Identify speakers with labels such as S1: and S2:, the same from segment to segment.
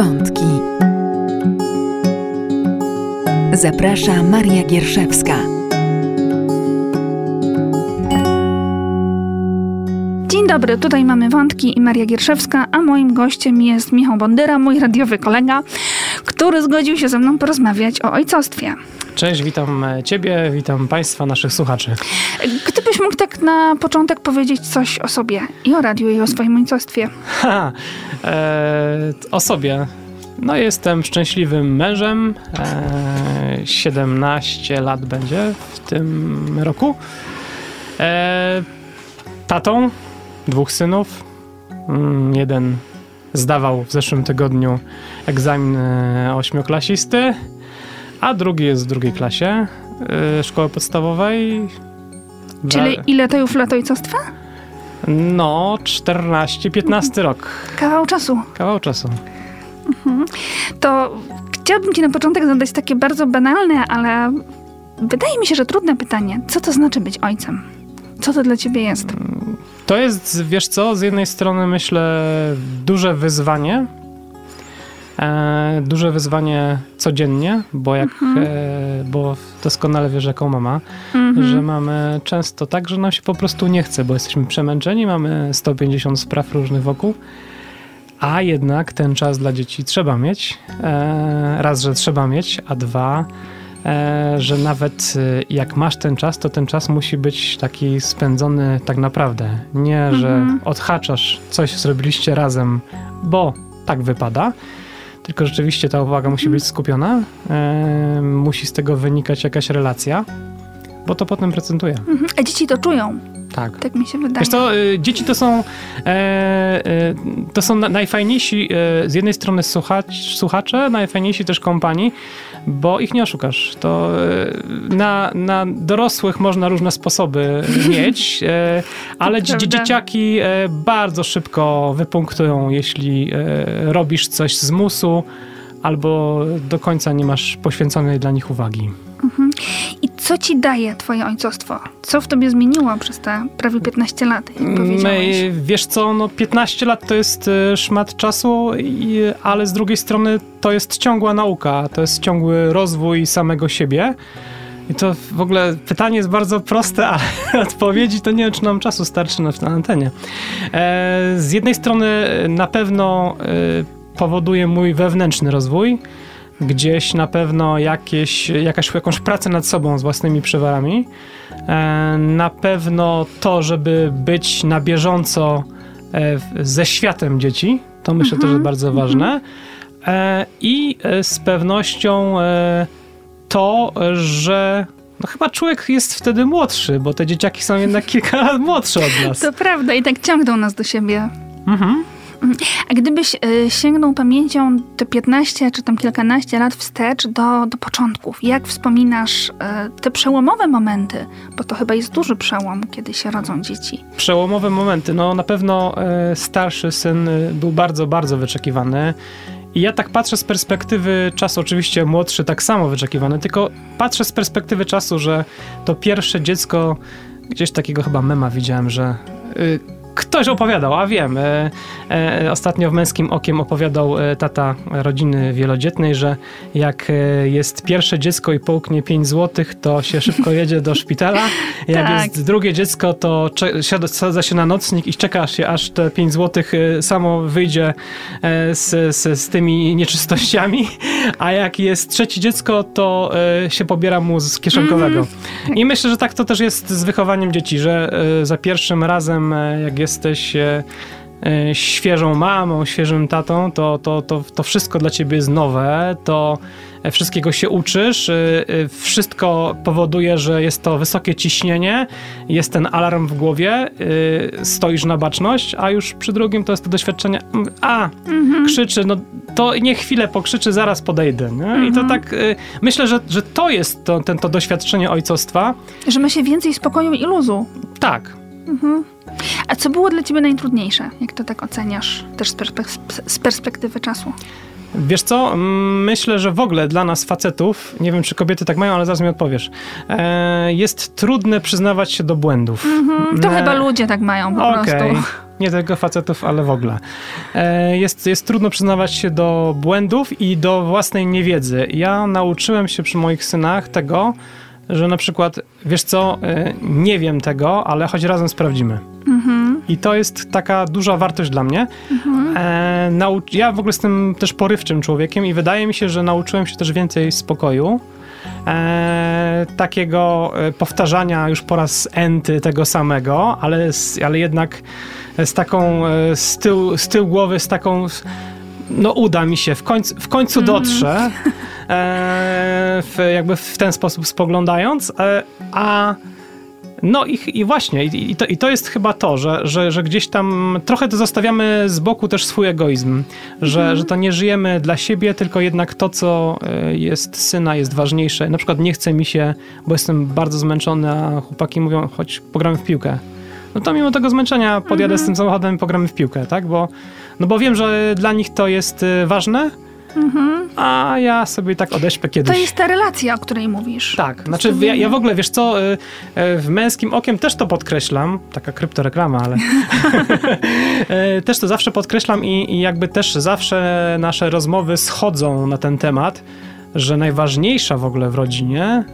S1: Wątki. Zaprasza Maria Gierszewska.
S2: Dzień dobry, tutaj mamy Wątki i Maria Gierszewska, a moim gościem jest Michał Bondyra, mój radiowy kolega, który zgodził się ze mną porozmawiać o ojcostwie.
S3: Cześć, witam Ciebie, witam Państwa, naszych słuchaczy.
S2: Mógł tak na początek powiedzieć coś o sobie i o radiu i o swoim ojcostwie.
S3: Ha, e, o sobie. No jestem szczęśliwym mężem. E, 17 lat będzie w tym roku. E, tatą dwóch synów. Mm, jeden zdawał w zeszłym tygodniu egzamin e, ośmioklasisty, a drugi jest w drugiej klasie e, szkoły podstawowej.
S2: Czyli ile to już lat ojcostwa?
S3: No, 14-15 rok.
S2: Kawał czasu.
S3: Kawał czasu.
S2: Mhm. To chciałabym ci na początek zadać takie bardzo banalne, ale wydaje mi się, że trudne pytanie. Co to znaczy być ojcem? Co to dla ciebie jest?
S3: To jest, wiesz co, z jednej strony myślę duże wyzwanie, e, duże wyzwanie codziennie, bo jak,
S2: Mhm.
S3: e, bo doskonale wiesz jaką mama,
S2: Mhm.
S3: że mamy często tak, że nam się po prostu nie chce, bo jesteśmy przemęczeni, mamy 150 spraw różnych wokół, a jednak ten czas dla dzieci trzeba mieć. E, raz, że trzeba mieć, a dwa, że nawet jak masz ten czas, to ten czas musi być taki spędzony tak naprawdę. Nie, że
S2: Mhm.
S3: odhaczasz coś, zrobiliście razem, bo tak wypada. Tylko rzeczywiście ta uwaga musi być skupiona, e, musi z tego wynikać jakaś relacja, bo to potem procentuje.
S2: Mhm. A dzieci to czują,
S3: Tak.
S2: tak mi się wydaje.
S3: Wiesz to, y, dzieci to są, e, e, to są na, najfajniejsi e, z jednej strony słuchacz, słuchacze, najfajniejsi też kompanii, bo ich nie oszukasz. To e, na, na dorosłych można różne sposoby mieć, e, ale dzie, dzieciaki e, bardzo szybko wypunktują, jeśli robisz coś z musu albo do końca nie masz poświęconej dla nich uwagi.
S2: I co ci daje twoje ojcostwo? Co w tobie zmieniło przez te prawie 15 lat, jak powiedziałeś?
S3: My, wiesz co, no 15 lat to jest y, szmat czasu, ale z drugiej strony to jest ciągła nauka, to jest ciągły rozwój samego siebie. I to w ogóle pytanie jest bardzo proste, ale odpowiedzi to nie wiem, czy nam czasu starczy na, na antenie. E, z jednej strony na pewno y, powoduje mój wewnętrzny rozwój, gdzieś na pewno jakieś, jakaś, jakąś pracę nad sobą z własnymi przewarami. E, Na pewno to, żeby być na bieżąco e, ze światem dzieci, to myślę też jest bardzo ważne. E, I z pewnością to, że no chyba człowiek jest wtedy młodszy, bo te dzieciaki są jednak kilka lat młodsze od nas.
S2: To prawda i tak ciągną nas do siebie.
S3: Mhm.
S2: A gdybyś y, sięgnął pamięcią te 15 czy tam kilkanaście lat wstecz do, do początków, jak wspominasz y, te przełomowe momenty, bo to chyba jest duży przełom, kiedy się rodzą dzieci.
S3: przełomowe momenty. No na pewno e, starszy syn e, był bardzo, bardzo wyczekiwany. I ja tak patrzę z perspektywy czasu, oczywiście młodszy tak samo wyczekiwany, tylko patrzę z perspektywy czasu, że to pierwsze dziecko, gdzieś takiego chyba mema widziałem, że y, ktoś opowiadał, a wiem, e, e, ostatnio w Męskim Okiem opowiadał e, tata rodziny wielodzietnej, że jak e, jest pierwsze dziecko i połknie 5 złotych, to się szybko jedzie do szpitala. Jak
S2: Tak.
S3: jest drugie dziecko, to siada- sadza się na nocnik i czeka się, aż te 5 złotych e, samo wyjdzie z, z, z tymi nieczystościami. A jak jest trzecie dziecko, to e, się pobiera mu z kieszonkowego. I myślę, że tak to też jest z wychowaniem dzieci, że e, za pierwszym razem, e, jak jesteś świeżą mamą, świeżym tatą, to, to, to, to wszystko dla ciebie jest nowe, to wszystkiego się uczysz, e, e, wszystko powoduje, że jest to wysokie ciśnienie, jest ten alarm w głowie, e, stoisz na baczność, a już przy drugim to jest to doświadczenie, mm, a, krzyczy, no to niech chwilę pokrzyczy, zaraz podejdę. Nie? I to tak, e, myślę, że, że to jest to, ten, to doświadczenie ojcostwa,
S2: Że ma się więcej spokoju i luzu.
S3: tak,
S2: A co było dla ciebie najtrudniejsze? Jak to tak oceniasz też z, perspek- z perspektywy czasu?
S3: Wiesz co, Mm, myślę, że w ogóle dla nas facetów, nie wiem czy kobiety tak mają, ale zaraz mi odpowiesz, e, jest trudne przyznawać się do błędów.
S2: Mhm, to
S3: E,
S2: chyba ludzie tak mają po
S3: Okej.
S2: prostu.
S3: nie tylko facetów, ale w ogóle. E, jest, jest trudno przyznawać się do błędów i do własnej niewiedzy. Ja nauczyłem się przy moich synach tego, że na przykład, wiesz co, e, nie wiem tego, ale choć razem sprawdzimy. I to jest taka duża wartość dla mnie. E, nau- ja w ogóle jestem też porywczym człowiekiem i wydaje mi się, że nauczyłem się też więcej spokoju. E, takiego e, powtarzania już po raz enty tego samego, ale, z, ale jednak z taką e, z tyłu, z tyłu głowy, z taką no uda mi się, w końcu, w końcu dotrze, e, w, jakby w ten sposób spoglądając, e, a no i, i właśnie, i, i, to, i to jest chyba to, że, że, że gdzieś tam trochę to zostawiamy z boku też swój egoizm, że, że to nie żyjemy dla siebie, tylko jednak to, co e, jest syna, jest ważniejsze. Na przykład nie chce mi się, bo jestem bardzo zmęczony, a chłopaki mówią, chodź pogramy w piłkę. No to mimo tego zmęczenia podjadę z tym samochodem i pogramy w piłkę, tak? Bo, no bo wiem, że dla nich to jest e, ważne, a ja sobie tak odeśpę kiedyś.
S2: To jest ta relacja, o której mówisz.
S3: Tak, znaczy ja, ja w ogóle, wiesz co, y, y, w męskim okiem też to podkreślam, taka kryptoreklama, ale y, też to zawsze podkreślam i, i jakby też zawsze nasze rozmowy schodzą na ten temat, że najważniejsza w ogóle w rodzinie,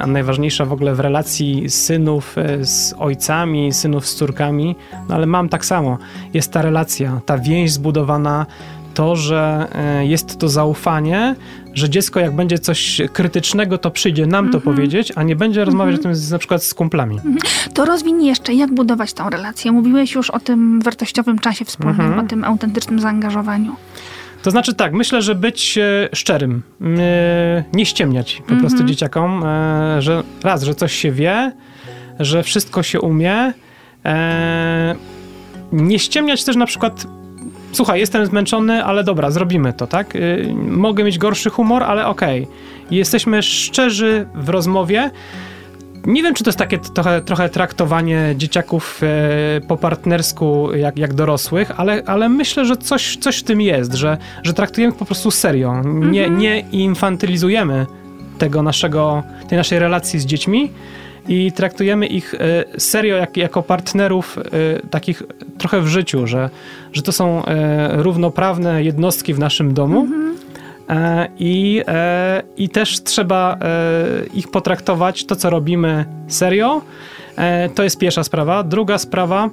S3: a najważniejsza w ogóle w relacji synów z ojcami, synów z córkami, no ale mam tak samo, jest ta relacja, ta więź zbudowana to, że e, jest to zaufanie, że dziecko jak będzie coś krytycznego, to przyjdzie nam to powiedzieć, a nie będzie rozmawiać o tym z, na przykład z kumplami.
S2: To rozwin jeszcze, jak budować tą relację. Mówiłeś już o tym wartościowym czasie wspólnym, o tym autentycznym zaangażowaniu.
S3: To znaczy tak, myślę, że być e, szczerym, e, nie ściemniać po prostu dzieciakom, e, że raz, że coś się wie, że wszystko się umie, nie ściemniać też na przykład słuchaj, jestem zmęczony, ale dobra, zrobimy to, tak? Y, mogę mieć gorszy humor, ale okej. Jesteśmy szczerzy w rozmowie. Nie wiem, czy to jest takie trochę, trochę traktowanie dzieciaków e, po partnersku jak, jak dorosłych, ale, ale myślę, że coś, coś w tym jest, że, że traktujemy po prostu serio. Nie, nie infantylizujemy tego naszego, tej naszej relacji z dziećmi i traktujemy ich e, serio jak, jako partnerów e, takich trochę w życiu, że, że to są e, równoprawne jednostki w naszym domu. E, I, I też trzeba ich potraktować, to co robimy serio. To jest pierwsza sprawa. Druga sprawa,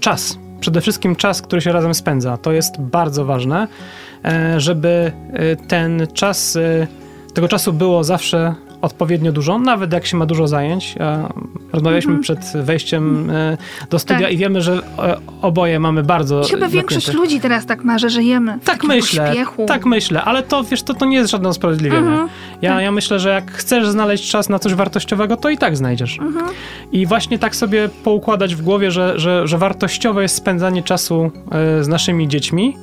S3: czas. Przede wszystkim czas, który się razem spędza. To jest bardzo ważne, żeby ten czas, tego czasu było zawsze odpowiednio dużo, nawet jak się ma dużo zajęć. E, Rozmawialiśmy przed wejściem e, do studia.
S2: Tak.
S3: i wiemy, że e, oboje mamy bardzo
S2: Chyba większość ludzi teraz tak ma, że żyjemy w
S3: tak myślę,
S2: pośpiechu.
S3: tak myślę, ale to wiesz, to, to nie jest żadne usprawiedliwienie.
S2: Mhm.
S3: Ja, ja myślę, że jak chcesz znaleźć czas na coś wartościowego, to i tak znajdziesz.
S2: Mhm.
S3: I właśnie tak sobie poukładać w głowie, że, że, że wartościowe jest spędzanie czasu z naszymi dziećmi.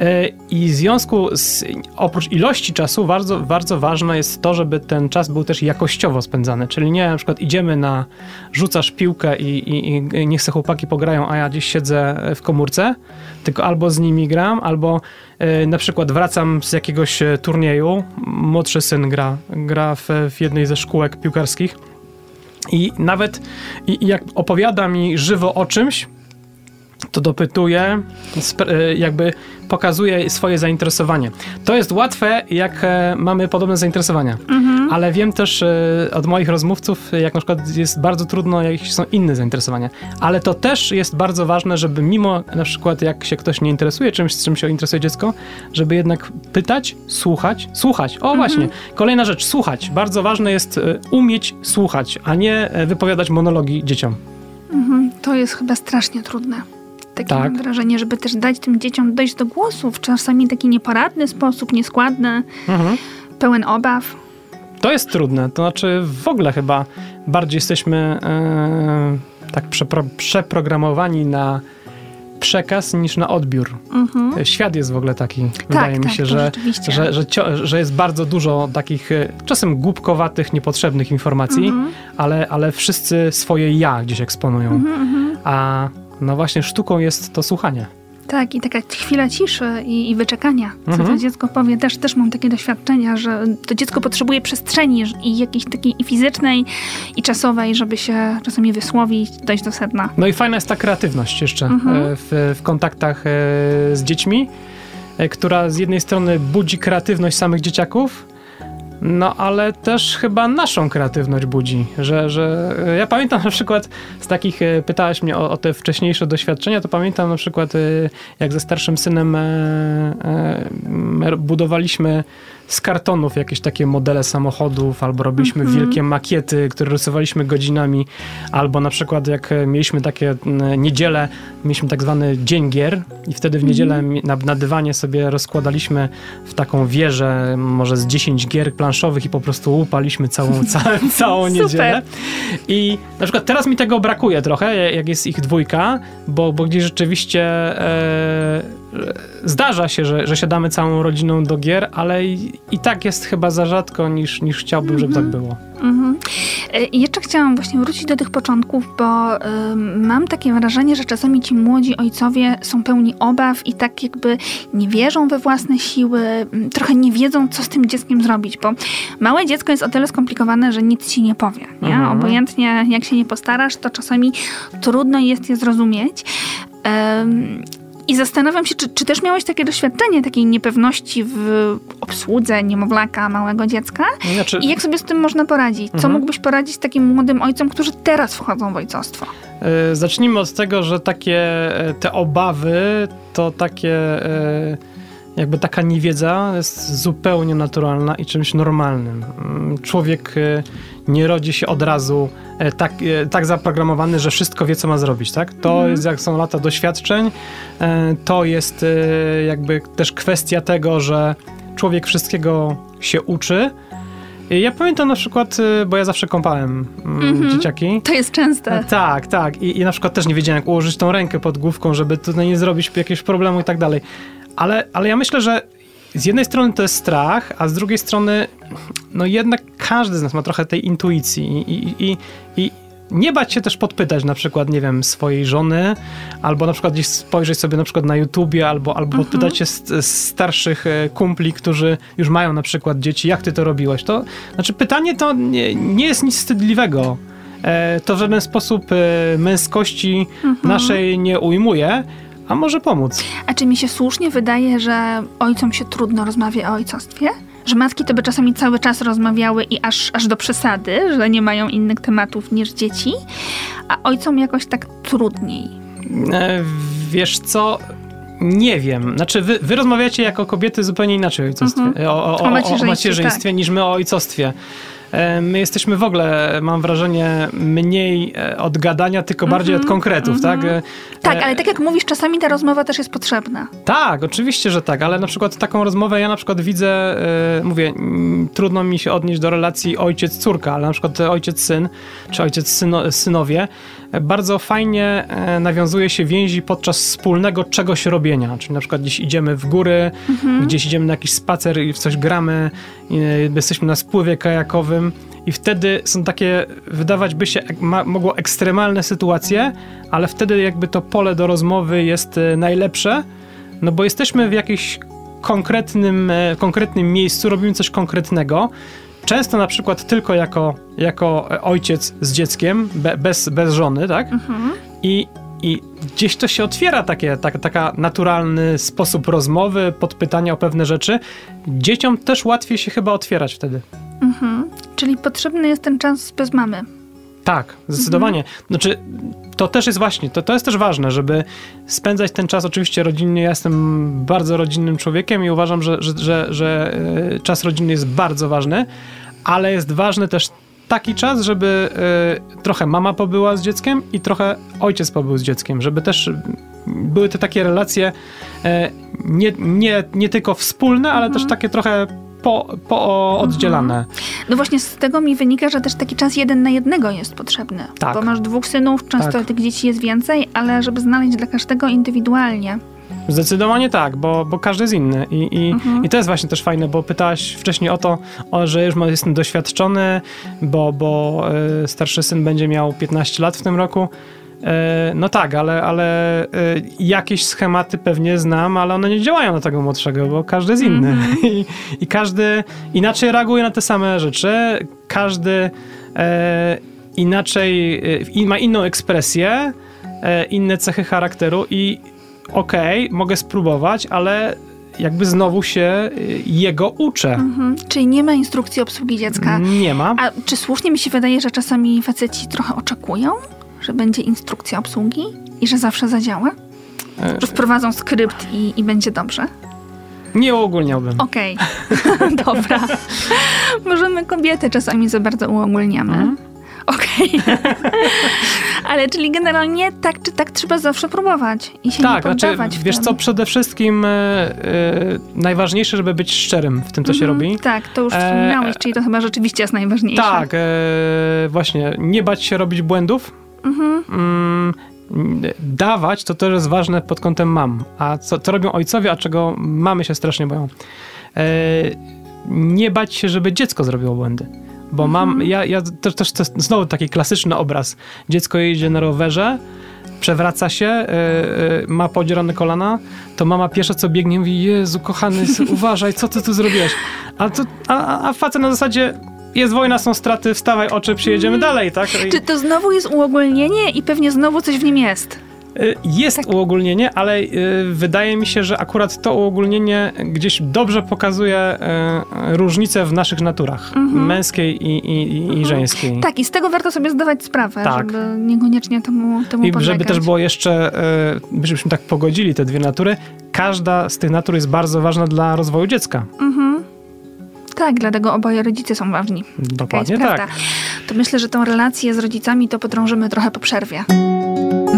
S3: E, I w związku z, oprócz ilości czasu, bardzo, bardzo ważne jest to, żeby ten czas był też jakościowo spędzany. Czyli nie na przykład idziemy na, rzucasz piłkę i, i, i niech se chłopaki pograją, a ja gdzieś siedzę w komórce, tylko albo z nimi gram, albo e, na przykład wracam z jakiegoś e, turnieju, młodszy syn gra, gra w, w jednej ze szkółek piłkarskich i nawet i jak opowiada mi żywo o czymś, to dopytuje, jakby pokazuje swoje zainteresowanie. To jest łatwe, jak e, mamy podobne zainteresowania, ale wiem też e, od moich rozmówców, jak na przykład jest bardzo trudno, jak są inne zainteresowania. Ale to też jest bardzo ważne, żeby mimo na przykład jak się ktoś nie interesuje czymś, z czym się interesuje dziecko, żeby jednak pytać, słuchać, słuchać. O właśnie, kolejna rzecz, słuchać. Bardzo ważne jest e, umieć słuchać, a nie wypowiadać monologi dzieciom.
S2: To jest chyba strasznie trudne. Takie
S3: Tak.
S2: mam wrażenie, żeby też dać tym dzieciom dojść do głosu w czasami taki nieporadny sposób, nieskładny,
S3: Mhm.
S2: pełen obaw.
S3: To jest trudne, to znaczy w ogóle chyba bardziej jesteśmy e, tak przepro, przeprogramowani na przekaz niż na odbiór.
S2: Mhm.
S3: Świat jest w ogóle taki, wydaje mi
S2: tak,
S3: się,
S2: to
S3: że, że, że, cio- że jest bardzo dużo takich e, czasem głupkowatych, niepotrzebnych informacji,
S2: Mhm.
S3: ale, ale wszyscy swoje ja gdzieś eksponują. A no właśnie sztuką jest to słuchanie.
S2: Tak, i taka chwila ciszy i, i wyczekania, co
S3: Mhm.
S2: to dziecko powie. Też, też mam takie doświadczenia, że to dziecko potrzebuje przestrzeni i jakiejś takiej i fizycznej, i czasowej, żeby się czasami wysłowić, dojść do sedna.
S3: No i fajna jest ta kreatywność jeszcze
S2: Mhm.
S3: e, w, w kontaktach e, z dziećmi, e, która z jednej strony budzi kreatywność samych dzieciaków, no ale też chyba naszą kreatywność budzi, że, że e, ja pamiętam na przykład z takich, e, pytałeś mnie o, o te wcześniejsze doświadczenia, to pamiętam na przykład e, jak ze starszym synem budowaliśmy z kartonów jakieś takie modele samochodów, albo robiliśmy
S2: Mhm.
S3: wielkie makiety, które rysowaliśmy godzinami, albo na przykład jak e, mieliśmy takie niedzielę, mieliśmy tak zwany dzień gier i wtedy w niedzielę mi- na, na dywanie sobie rozkładaliśmy w taką wieżę może z 10 gier planszowych i po prostu łupaliśmy całą, ca, całą niedzielę. I na przykład teraz mi tego brakuje trochę, jak jest ich dwójka, bo, bo gdzieś rzeczywiście e, zdarza się, że, że siadamy całą rodziną do gier, ale i, tak jest chyba za rzadko, niż, niż chciałbym, żeby tak było.
S2: Mhm. E, I jeszcze chciałam właśnie wrócić do tych początków, bo ym, mam takie wrażenie, że czasami ci młodzi ojcowie są pełni obaw i tak jakby nie wierzą we własne siły, trochę nie wiedzą, co z tym dzieckiem zrobić, bo małe dziecko jest o tyle skomplikowane, że nic ci nie powie. Nie?
S3: Mhm.
S2: Obojętnie jak się nie postarasz, to czasami trudno jest je zrozumieć. Ym, i zastanawiam się, czy, czy też miałeś takie doświadczenie takiej niepewności w obsłudze niemowlaka, małego dziecka?
S3: Znaczy,
S2: I jak sobie z tym można poradzić? Co
S3: Mhm.
S2: mógłbyś poradzić takim młodym ojcom, którzy teraz wchodzą w ojcostwo?
S3: e, zacznijmy od tego, że takie e, te obawy to takie e, jakby taka niewiedza jest zupełnie naturalna i czymś normalnym. Mm, Człowiek nie rodzi się od razu e, tak, e, tak zaprogramowany, że wszystko wie, co ma zrobić, tak? To
S2: Mhm.
S3: jest, jak są lata doświadczeń, e, to jest jakby też kwestia tego, że człowiek wszystkiego się uczy. Ja pamiętam na przykład, bo ja zawsze kąpałem mm,
S2: Mhm.
S3: dzieciaki.
S2: To jest częste.
S3: Tak, tak. I, I na przykład też nie wiedziałem, jak ułożyć tą rękę pod główką, żeby tutaj nie zrobić jakiegoś problemu i tak dalej. Ale, ale ja myślę, że z jednej strony to jest strach, a z drugiej strony, no jednak każdy z nas ma trochę tej intuicji i, i, i, nie bać się też podpytać na przykład, nie wiem, swojej żony, albo na przykład gdzieś spojrzeć sobie na przykład na YouTubie, albo, albo podpytać się z, z starszych e, kumpli, którzy już mają na przykład dzieci, jak ty to robiłeś? To, znaczy pytanie to nie, nie jest nic wstydliwego. E, to w żaden sposób e, męskości naszej nie ujmuje, a może pomóc.
S2: A czy mi się słusznie wydaje, że ojcom się trudno rozmawia o ojcostwie? Że matki to by czasami cały czas rozmawiały i aż, aż do przesady, że nie mają innych tematów niż dzieci, a ojcom jakoś tak trudniej.
S3: E, wiesz co? Nie wiem. Znaczy, wy, wy rozmawiacie jako kobiety zupełnie inaczej o ojcostwie,
S2: Mhm.
S3: o, o, o,
S2: O macierzyństwie,
S3: o macierzyństwie niż my o ojcostwie. E, My jesteśmy w ogóle, mam wrażenie, mniej e, od gadania, tylko bardziej od konkretów, tak? E,
S2: Tak, ale tak jak mówisz, czasami ta rozmowa też jest potrzebna.
S3: Tak, oczywiście, że tak, ale na przykład taką rozmowę ja na przykład widzę, mówię, trudno mi się odnieść do relacji ojciec-córka, ale na przykład ojciec-syn, czy ojciec-synowie, bardzo fajnie e, nawiązuje się więzi podczas wspólnego czegoś robienia, czyli na przykład gdzieś idziemy w góry, gdzieś idziemy na jakiś spacer i w coś gramy, e, jesteśmy na spływie kajakowym. I wtedy są takie, wydawać by się, ma, mogło ekstremalne sytuacje, ale wtedy jakby to pole do rozmowy jest e, najlepsze, no bo jesteśmy w jakimś konkretnym, konkretnym miejscu, robimy coś konkretnego. Często na przykład tylko jako, jako ojciec z dzieckiem, be, bez, bez żony, tak? I, I gdzieś to się otwiera takie, tak, taka naturalny sposób rozmowy, podpytania o pewne rzeczy. Dzieciom też łatwiej się chyba otwierać wtedy.
S2: Mhm. Czyli potrzebny jest ten czas bez mamy.
S3: Tak, zdecydowanie. Znaczy, to też jest właśnie, to, to jest też ważne, żeby spędzać ten czas oczywiście rodzinnie. Ja jestem bardzo rodzinnym człowiekiem i uważam, że, że, że, że e, czas rodzinny jest bardzo ważny, ale jest ważny też taki czas, żeby e, trochę mama pobyła z dzieckiem i trochę ojciec pobył z dzieckiem, żeby też były te takie relacje e, nie, nie, nie tylko wspólne, ale też takie trochę po, po oddzielane.
S2: No właśnie z tego mi wynika, że też taki czas jeden na jednego jest potrzebny.
S3: Tak.
S2: Bo masz dwóch synów, często
S3: Tak.
S2: tych dzieci jest więcej, ale żeby znaleźć dla każdego indywidualnie.
S3: Zdecydowanie tak, bo, bo każdy jest inny. I, i,
S2: Mhm.
S3: I to jest właśnie też fajne, bo pytałaś wcześniej o to, o, że już jestem doświadczony, bo, bo e, starszy syn będzie miał 15 lat w tym roku. E, no tak, ale, ale e, jakieś schematy pewnie znam, ale one nie działają na tego młodszego, bo każdy jest inny.
S2: Mhm.
S3: I, I każdy inaczej reaguje na te same rzeczy. Każdy e, inaczej e, ma inną ekspresję, e, inne cechy charakteru i okej, mogę spróbować, ale jakby znowu się e, jego uczę.
S2: Mhm. Czyli nie ma instrukcji obsługi dziecka.
S3: Nie ma.
S2: A czy słusznie mi się wydaje, że czasami faceci trochę oczekują, że będzie instrukcja obsługi i że zawsze zadziała?
S3: E,
S2: Że wprowadzą skrypt i, i będzie dobrze?
S3: Nie uogólniałbym.
S2: Okej, dobra. Może my kobiety czasami za bardzo uogólniamy.
S3: Mhm.
S2: Okej. Ale czyli generalnie tak czy tak trzeba zawsze próbować i się
S3: Tak,
S2: nie
S3: znaczy,
S2: poddawać. w
S3: wiesz
S2: tym.
S3: co, przede wszystkim e, najważniejsze, żeby być szczerym w tym, co się
S2: Mhm,
S3: robi.
S2: Tak, to już
S3: E,
S2: wspominałeś, czyli to chyba rzeczywiście jest najważniejsze.
S3: Tak, e, właśnie, nie bać się robić błędów.
S2: Mhm.
S3: Mm, dawać to też jest ważne pod kątem mam. A co, co robią ojcowie, a czego mamy się strasznie boją? E, nie bać się, żeby dziecko zrobiło błędy. Bo mam, ja, ja też, też to jest znowu taki klasyczny obraz. Dziecko jedzie na rowerze, przewraca się, e, e, ma podzierane kolana, to mama pierwsza co biegnie mówi, Jezu kochany, uważaj, co ty tu zrobiłeś? A, to, a, a facet na zasadzie, jest wojna, są straty, wstawaj oczy, przyjedziemy dalej, tak? I-
S2: Czy to znowu jest uogólnienie i pewnie znowu coś w nim jest?
S3: Y, Jest
S2: Tak.
S3: uogólnienie, ale y, wydaje mi się, że akurat to uogólnienie gdzieś dobrze pokazuje y, różnice w naszych naturach, męskiej i, i, i żeńskiej.
S2: Tak, i z tego warto sobie zdawać sprawę,
S3: Tak.
S2: żeby niekoniecznie temu, temu
S3: I żeby też było jeszcze, żebyśmy tak pogodzili te dwie natury, każda z tych natur jest bardzo ważna dla rozwoju dziecka.
S2: Mhm. Tak, dlatego oboje rodzice są ważni.
S3: Dokładnie
S2: prawda.
S3: tak.
S2: To myślę, że tą relację z rodzicami to podrążymy trochę po przerwie.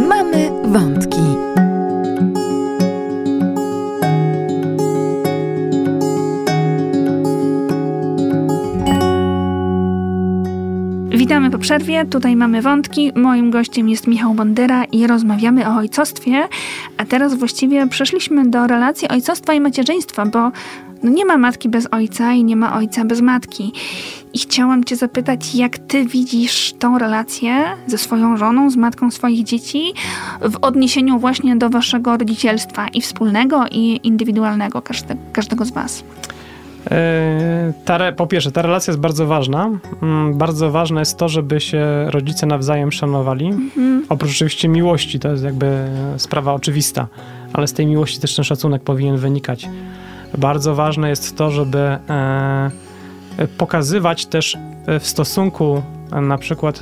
S1: Mamy wątki.
S2: Witamy po przerwie, tutaj mamy wątki. Moim gościem jest Michał Bondyra i rozmawiamy o ojcostwie. A teraz właściwie przeszliśmy do relacji ojcostwa i macierzyństwa, bo no nie ma matki bez ojca i nie ma ojca bez matki. I chciałam Cię zapytać, jak Ty widzisz tą relację ze swoją żoną, z matką swoich dzieci w odniesieniu właśnie do Waszego rodzicielstwa i wspólnego, i indywidualnego każde, każdego z Was.
S3: E, Ta, po pierwsze, ta relacja jest bardzo ważna. Mm, Bardzo ważne jest to, żeby się rodzice nawzajem szanowali. Oprócz oczywiście miłości, to jest jakby sprawa oczywista, ale z tej miłości też ten szacunek powinien wynikać. Bardzo ważne jest to, żeby e, pokazywać też e, w stosunku e, na przykład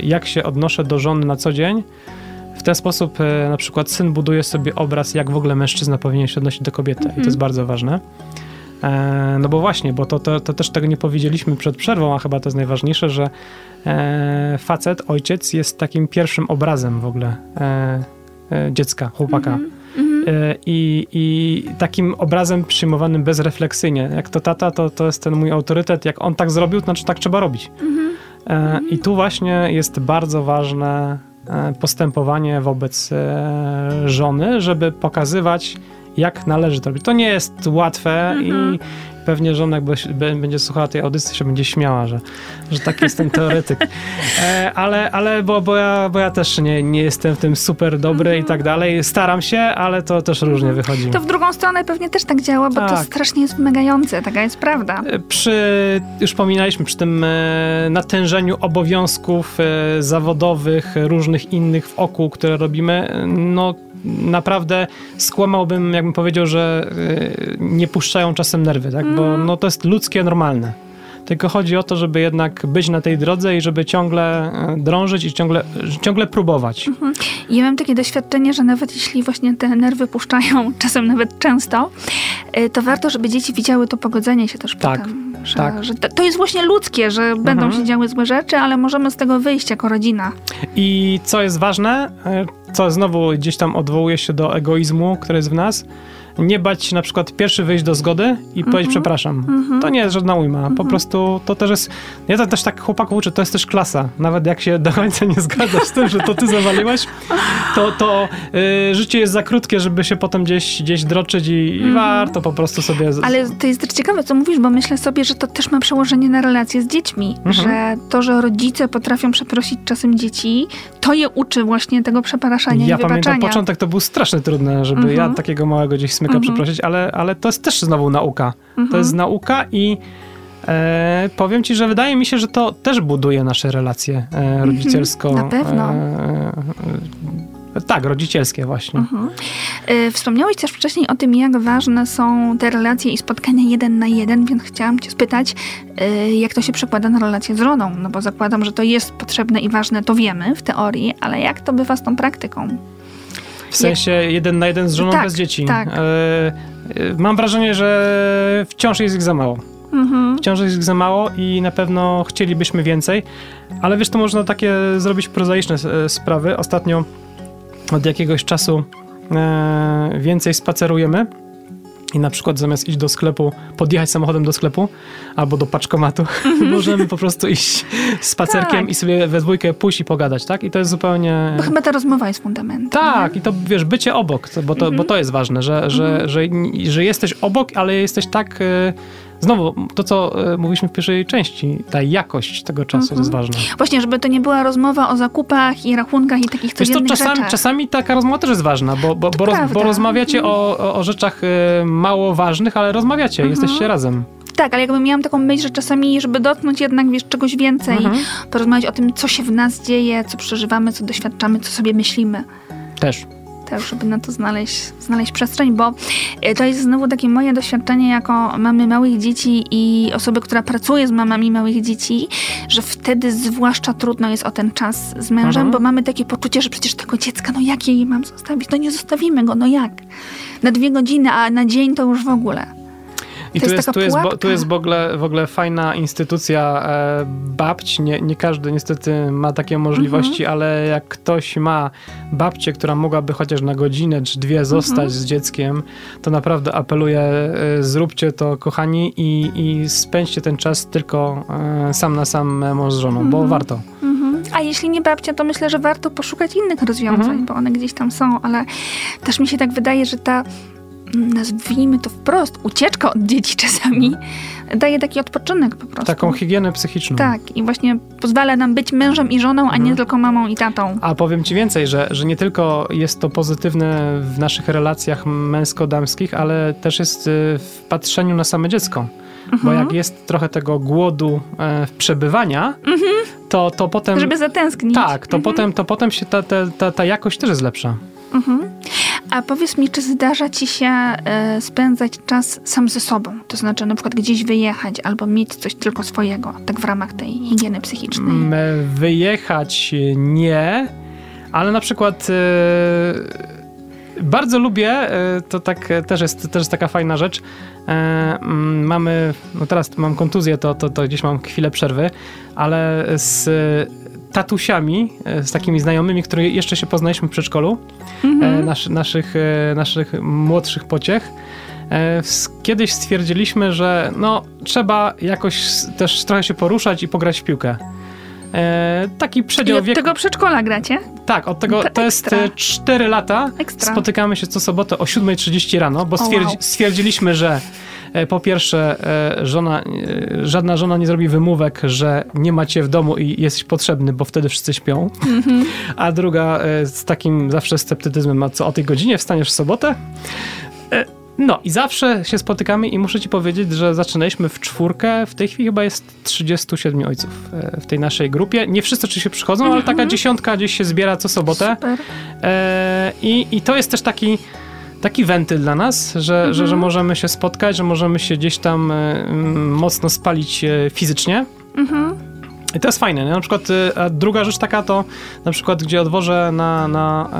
S3: jak się odnoszę do żony na co dzień. W ten sposób na przykład syn buduje sobie obraz, jak w ogóle mężczyzna powinien się odnosić do kobiety. I to jest bardzo ważne. No bo właśnie, bo to, to, to też tego nie powiedzieliśmy przed przerwą, a chyba to jest najważniejsze, że facet, ojciec jest takim pierwszym obrazem w ogóle dziecka, chłopaka. E, I, I takim obrazem przyjmowanym bezrefleksyjnie. Jak to tata, to, to jest ten mój autorytet. Jak on tak zrobił, to znaczy tak trzeba robić. E, I tu właśnie jest bardzo ważne e, postępowanie wobec e, żony, żeby pokazywać, jak należy to robić. To nie jest łatwe i pewnie żona, be- będzie słuchała tej audycji, się będzie śmiała, że, że taki jestem teoretyk. E, ale ale bo, bo, ja, bo ja też nie, nie jestem w tym super dobry i tak dalej. Staram się, ale to też różnie wychodzi.
S2: To w drugą stronę pewnie też tak działa, bo to
S3: Tak.
S2: strasznie jest wymagające, taka jest prawda.
S3: E, Przy, już wspominaliśmy, przy tym e, natężeniu obowiązków zawodowych, różnych innych w oku, które robimy, no naprawdę skłamałbym, jakbym powiedział, że e, nie puszczają czasem nerwy, tak? bo no, to jest ludzkie, normalne. Tylko chodzi o to, żeby jednak być na tej drodze i żeby ciągle e, drążyć i ciągle, ciągle próbować.
S2: I ja mam takie doświadczenie, że nawet jeśli właśnie te nerwy puszczają, czasem nawet często, y, to warto, żeby dzieci widziały to pogodzenie się też
S3: Tak,
S2: potem. Że,
S3: tak.
S2: że to, jest właśnie ludzkie, że będą
S3: Mhm.
S2: się działy złe rzeczy, ale możemy z tego wyjść jako rodzina.
S3: I co jest ważne, co znowu gdzieś tam odwołuje się do egoizmu, który jest w nas, nie bać się na przykład pierwszy wyjść do zgody i powiedzieć przepraszam. To nie jest żadna ujma. Po prostu to też jest. Ja to też tak chłopaków uczę, to jest też klasa. Nawet jak się do końca nie zgadzasz z tym, że to ty zawaliłeś, to, to y, życie jest za krótkie, żeby się potem gdzieś, gdzieś droczyć i, i warto po prostu sobie.
S2: Ale to jest też ciekawe, co mówisz, bo myślę sobie, że to też ma przełożenie na relacje z dziećmi,
S3: Mhm.
S2: że to, że rodzice potrafią przeprosić czasem dzieci, to je uczy właśnie tego przepraszania
S3: Ja
S2: i wybaczania.
S3: pamiętam, początek to był strasznie trudne, żeby
S2: Mhm.
S3: ja takiego małego gdzieś smyka przeprosić, ale, ale to jest też znowu nauka.
S2: Mhm.
S3: To jest nauka i e, powiem ci, że wydaje mi się, że to też buduje nasze relacje e, rodzicielsko.
S2: Mhm. na pewno.
S3: E, e, tak, rodzicielskie właśnie.
S2: Y, Wspomniałeś też wcześniej o tym, jak ważne są te relacje i spotkania jeden na jeden, więc chciałam cię spytać, y, jak to się przekłada na relacje z żoną? No bo zakładam, że to jest potrzebne i ważne, to wiemy w teorii, ale jak to bywa z tą praktyką?
S3: W sensie jeden na jeden z żoną
S2: Tak,
S3: bez dzieci.
S2: tak.
S3: E, e, mam wrażenie, że wciąż jest ich za mało.
S2: Mhm.
S3: Wciąż jest ich za mało i na pewno chcielibyśmy więcej, ale wiesz, to można takie zrobić prozaiczne e, sprawy. Ostatnio od jakiegoś czasu więcej spacerujemy i na przykład zamiast iść do sklepu, podjechać samochodem do sklepu albo do paczkomatu, możemy po prostu iść spacerkiem
S2: Tak.
S3: i sobie we dwójkę pójść i pogadać, tak? I to jest zupełnie...
S2: Bo chyba ta rozmowa jest fundamentem.
S3: Tak, i to wiesz, bycie obok, bo, to,
S2: Mhm.
S3: bo to jest ważne, że, że, że, że jesteś obok, ale jesteś tak. e, Znowu, to co e, mówiliśmy w pierwszej części, ta jakość tego czasu
S2: Mhm.
S3: jest ważna.
S2: Właśnie, żeby to nie była rozmowa o zakupach i rachunkach i takich
S3: Wiesz, to
S2: codziennych
S3: czasami,
S2: rzeczach.
S3: czasami taka rozmowa też jest ważna, bo, bo, bo, roz, bo rozmawiacie o, o, o rzeczach e, mało ważnych, ale rozmawiacie,
S2: Mhm.
S3: jesteście razem.
S2: Tak, ale jakby miałam taką myśl, że czasami, żeby dotknąć jednak, wiesz, czegoś więcej,
S3: Mhm.
S2: porozmawiać o tym, co się w nas dzieje, co przeżywamy, co doświadczamy, co sobie myślimy.
S3: Też.
S2: Też, żeby na to znaleźć, znaleźć przestrzeń, bo e, to jest znowu takie moje doświadczenie jako mamy małych dzieci i osoby, która pracuje z mamami małych dzieci, że wtedy zwłaszcza trudno jest o ten czas z mężem,
S3: Mhm.
S2: bo mamy takie poczucie, że przecież tego dziecka, no jak jej mam zostawić? No nie zostawimy go, no jak? Na dwie godziny, a na dzień to już w ogóle.
S3: I
S2: To
S3: tu
S2: jest
S3: jest, tu jest, bo, tu jest w, ogóle, w ogóle fajna instytucja e, babć. Nie, nie każdy niestety ma takie możliwości,
S2: Mhm.
S3: ale jak ktoś ma babcię, która mogłaby chociaż na godzinę czy dwie zostać
S2: Mhm.
S3: z dzieckiem, to naprawdę apeluję, e, zróbcie to kochani i, i spędźcie ten czas tylko e, sam na sam e, mąż z żoną, bo
S2: Mhm.
S3: warto.
S2: A jeśli nie babcia, to myślę, że warto poszukać innych rozwiązań, bo one gdzieś tam są, ale też mi się tak wydaje, że ta, nazwijmy to wprost, ucieczka od dzieci czasami daje taki odpoczynek po prostu.
S3: Taką higienę psychiczną.
S2: Tak, i właśnie pozwala nam być mężem i żoną, a nie
S3: Mhm.
S2: tylko mamą i tatą.
S3: A powiem ci więcej, że, że nie tylko jest to pozytywne w naszych relacjach męsko-damskich, ale też jest y, w patrzeniu na same dziecko. Bo jak jest trochę tego głodu e, przebywania, to, to potem.
S2: Żeby zatęsknić.
S3: tak, to potem, to potem się ta, ta, ta, ta jakość też jest lepsza.
S2: Mhm. A powiedz mi, czy zdarza ci się e, spędzać czas sam ze sobą? To znaczy na przykład gdzieś wyjechać albo mieć coś tylko swojego, tak w ramach tej higieny psychicznej.
S3: M, Wyjechać nie, ale na przykład e, bardzo lubię, e, to tak e, też jest, też jest taka fajna rzecz. E, mm, mamy, no teraz mam kontuzję, to, to, to gdzieś mam chwilę przerwy, ale z tatusiami, e, z takimi znajomymi, które jeszcze się poznaliśmy w przedszkolu, e, nasz, naszych, e, naszych młodszych pociech. Kiedyś stwierdziliśmy, że no, trzeba jakoś też trochę się poruszać i pograć w piłkę. E, taki
S2: I
S3: przedział
S2: od
S3: wieku.
S2: tego przedszkola gracie?
S3: Tak, od tego
S2: To
S3: to, jest
S2: ekstra.
S3: e, 4 lata.
S2: Ekstra.
S3: Spotykamy się co sobotę o 7.30 rano, bo stwierdzi,
S2: wow.
S3: stwierdziliśmy, że po pierwsze e, żona, e, żadna żona nie zrobi wymówek, że nie macie w domu i jesteś potrzebny, bo wtedy wszyscy śpią.
S2: Mhm.
S3: A druga e, z takim zawsze sceptycyzmem, a co o tej godzinie wstaniesz w sobotę? E, No i zawsze się spotykamy i muszę ci powiedzieć, że zaczynaliśmy w czwórkę. W tej chwili chyba jest 37 ojców e, w tej naszej grupie. Nie wszyscy oczywiście przychodzą, ale taka dziesiątka gdzieś się zbiera co sobotę. E, i, I to jest też taki, taki wentyl dla nas, że, że, że możemy się spotkać, że możemy się gdzieś tam e, mm, mocno spalić e, fizycznie.
S2: Mhm.
S3: I to jest fajne. Nie? Na przykład a druga rzecz taka to na przykład, gdzie odwożę na, na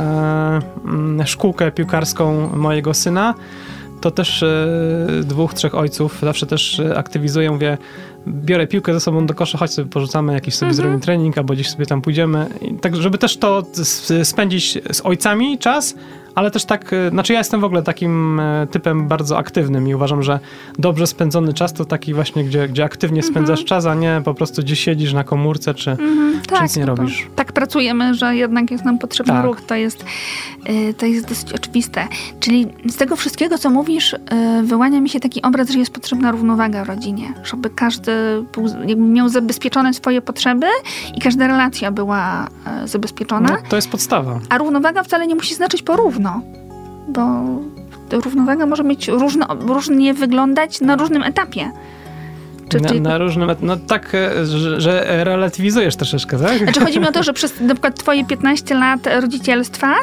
S3: e, mm, szkółkę piłkarską mojego syna, to też e, dwóch, trzech ojców zawsze też e, aktywizuję, mówię, biorę piłkę ze sobą do kosza, chodź sobie porzucamy, jakiś sobie zrobimy trening, albo gdzieś sobie tam pójdziemy. I tak, żeby też to spędzić z ojcami czas, ale też tak, e, znaczy ja jestem w ogóle takim e, typem bardzo aktywnym i uważam, że dobrze spędzony czas to taki właśnie, gdzie, gdzie aktywnie spędzasz czas, a nie po prostu gdzieś siedzisz na komórce, czy,
S2: Mhm,
S3: czy nic nie
S2: no to
S3: robisz.
S2: Tak pracujemy, że jednak jest nam potrzebny
S3: Tak.
S2: ruch. To jest, y, to jest dosyć oczywiste. Czyli z tego wszystkiego, co mówisz, wyłania mi się taki obraz, że jest potrzebna równowaga w rodzinie. Żeby każdy był, jakby miał zabezpieczone swoje potrzeby i każda relacja była zabezpieczona.
S3: No, to jest podstawa.
S2: A równowaga wcale nie musi znaczyć porówno, bo równowaga może mieć różno, różnie wyglądać na różnym etapie. Czy,
S3: Na, na różnym, no tak, e, że, że relatywizujesz troszeczkę, tak?
S2: Znaczy chodzi mi o to, że przez na przykład twoje 15 lat rodzicielstwa